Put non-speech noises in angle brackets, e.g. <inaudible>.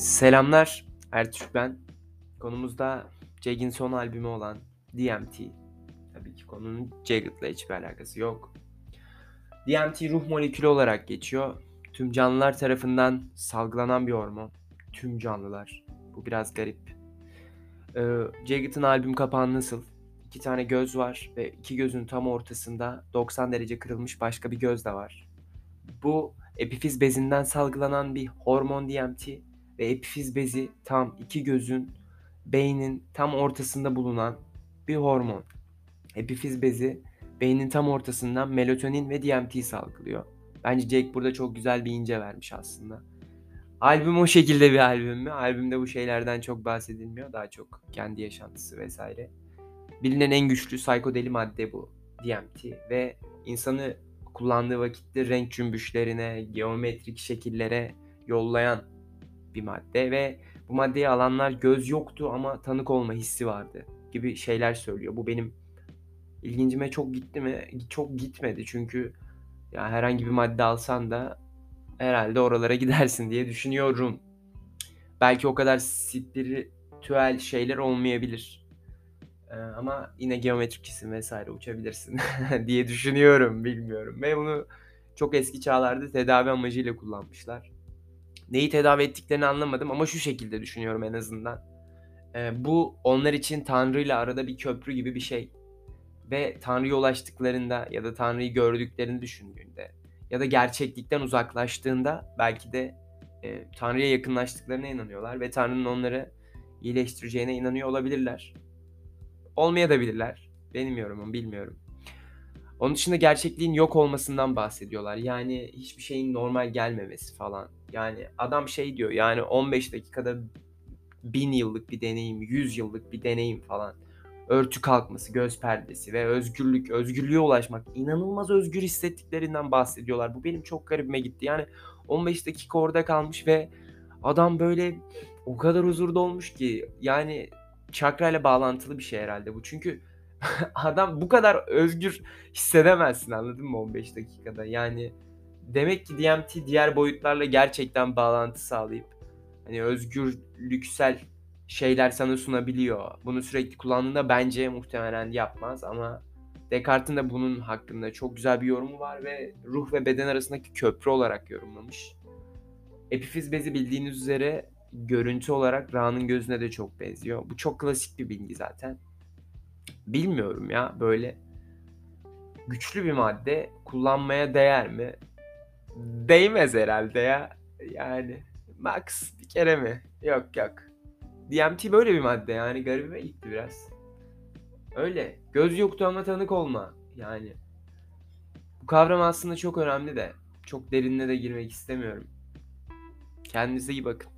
Selamlar, Ertürk ben. Konumuzda Jagg'in son albümü olan DMT. Tabii ki konunun Jagged'la hiçbir alakası yok. DMT ruh molekülü olarak geçiyor. Tüm canlılar tarafından salgılanan bir hormon. Tüm canlılar. Bu biraz garip. Ee, Jagged'ın albüm kapağı nasıl? İki tane göz var ve iki gözün tam ortasında 90 derece kırılmış başka bir göz de var. Bu epifiz bezinden salgılanan bir hormon DMT ve epifiz bezi tam iki gözün beynin tam ortasında bulunan bir hormon. Epifiz bezi beynin tam ortasından melatonin ve DMT salgılıyor. Bence Jake burada çok güzel bir ince vermiş aslında. Albüm o şekilde bir albüm mü? Albümde bu şeylerden çok bahsedilmiyor. Daha çok kendi yaşantısı vesaire. Bilinen en güçlü psikodeli madde bu. DMT ve insanı kullandığı vakitte renk cümbüşlerine, geometrik şekillere yollayan bir madde ve bu maddeyi alanlar göz yoktu ama tanık olma hissi vardı gibi şeyler söylüyor. Bu benim ilgincime çok gitti mi? Çok gitmedi çünkü ya herhangi bir madde alsan da herhalde oralara <laughs> gidersin diye düşünüyorum. Belki o kadar spiritüel şeyler olmayabilir. Ee, ama yine geometrik cisim vesaire uçabilirsin <laughs> diye düşünüyorum bilmiyorum. Ve bunu çok eski çağlarda tedavi amacıyla kullanmışlar. Neyi tedavi ettiklerini anlamadım ama şu şekilde düşünüyorum en azından. Ee, bu onlar için Tanrı ile arada bir köprü gibi bir şey. Ve Tanrı'ya ulaştıklarında ya da Tanrı'yı gördüklerini düşündüğünde ya da gerçeklikten uzaklaştığında belki de e, Tanrı'ya yakınlaştıklarına inanıyorlar ve Tanrı'nın onları iyileştireceğine inanıyor olabilirler. Olmaya da bilirler. Benim yorumum bilmiyorum. Onun dışında gerçekliğin yok olmasından bahsediyorlar. Yani hiçbir şeyin normal gelmemesi falan. Yani adam şey diyor yani 15 dakikada bin yıllık bir deneyim, 100 yıllık bir deneyim falan. Örtü kalkması, göz perdesi ve özgürlük, özgürlüğe ulaşmak. inanılmaz özgür hissettiklerinden bahsediyorlar. Bu benim çok garibime gitti. Yani 15 dakika orada kalmış ve adam böyle o kadar huzurda olmuş ki yani çakra ile bağlantılı bir şey herhalde bu. Çünkü <laughs> adam bu kadar özgür hissedemezsin anladın mı 15 dakikada? Yani demek ki DMT diğer boyutlarla gerçekten bağlantı sağlayıp hani özgürlüksel şeyler sana sunabiliyor. Bunu sürekli kullandığında bence muhtemelen yapmaz ama Descartes'in de bunun hakkında çok güzel bir yorumu var ve ruh ve beden arasındaki köprü olarak yorumlamış. Epifiz bezi bildiğiniz üzere görüntü olarak Ra'nın gözüne de çok benziyor. Bu çok klasik bir bilgi zaten. Bilmiyorum ya böyle güçlü bir madde kullanmaya değer mi? Değmez herhalde ya. Yani max bir kere mi? Yok yok. DMT böyle bir madde yani garibime gitti biraz. Öyle. Göz yoktu ama tanık olma. Yani bu kavram aslında çok önemli de çok derinine de girmek istemiyorum. Kendinize iyi bakın.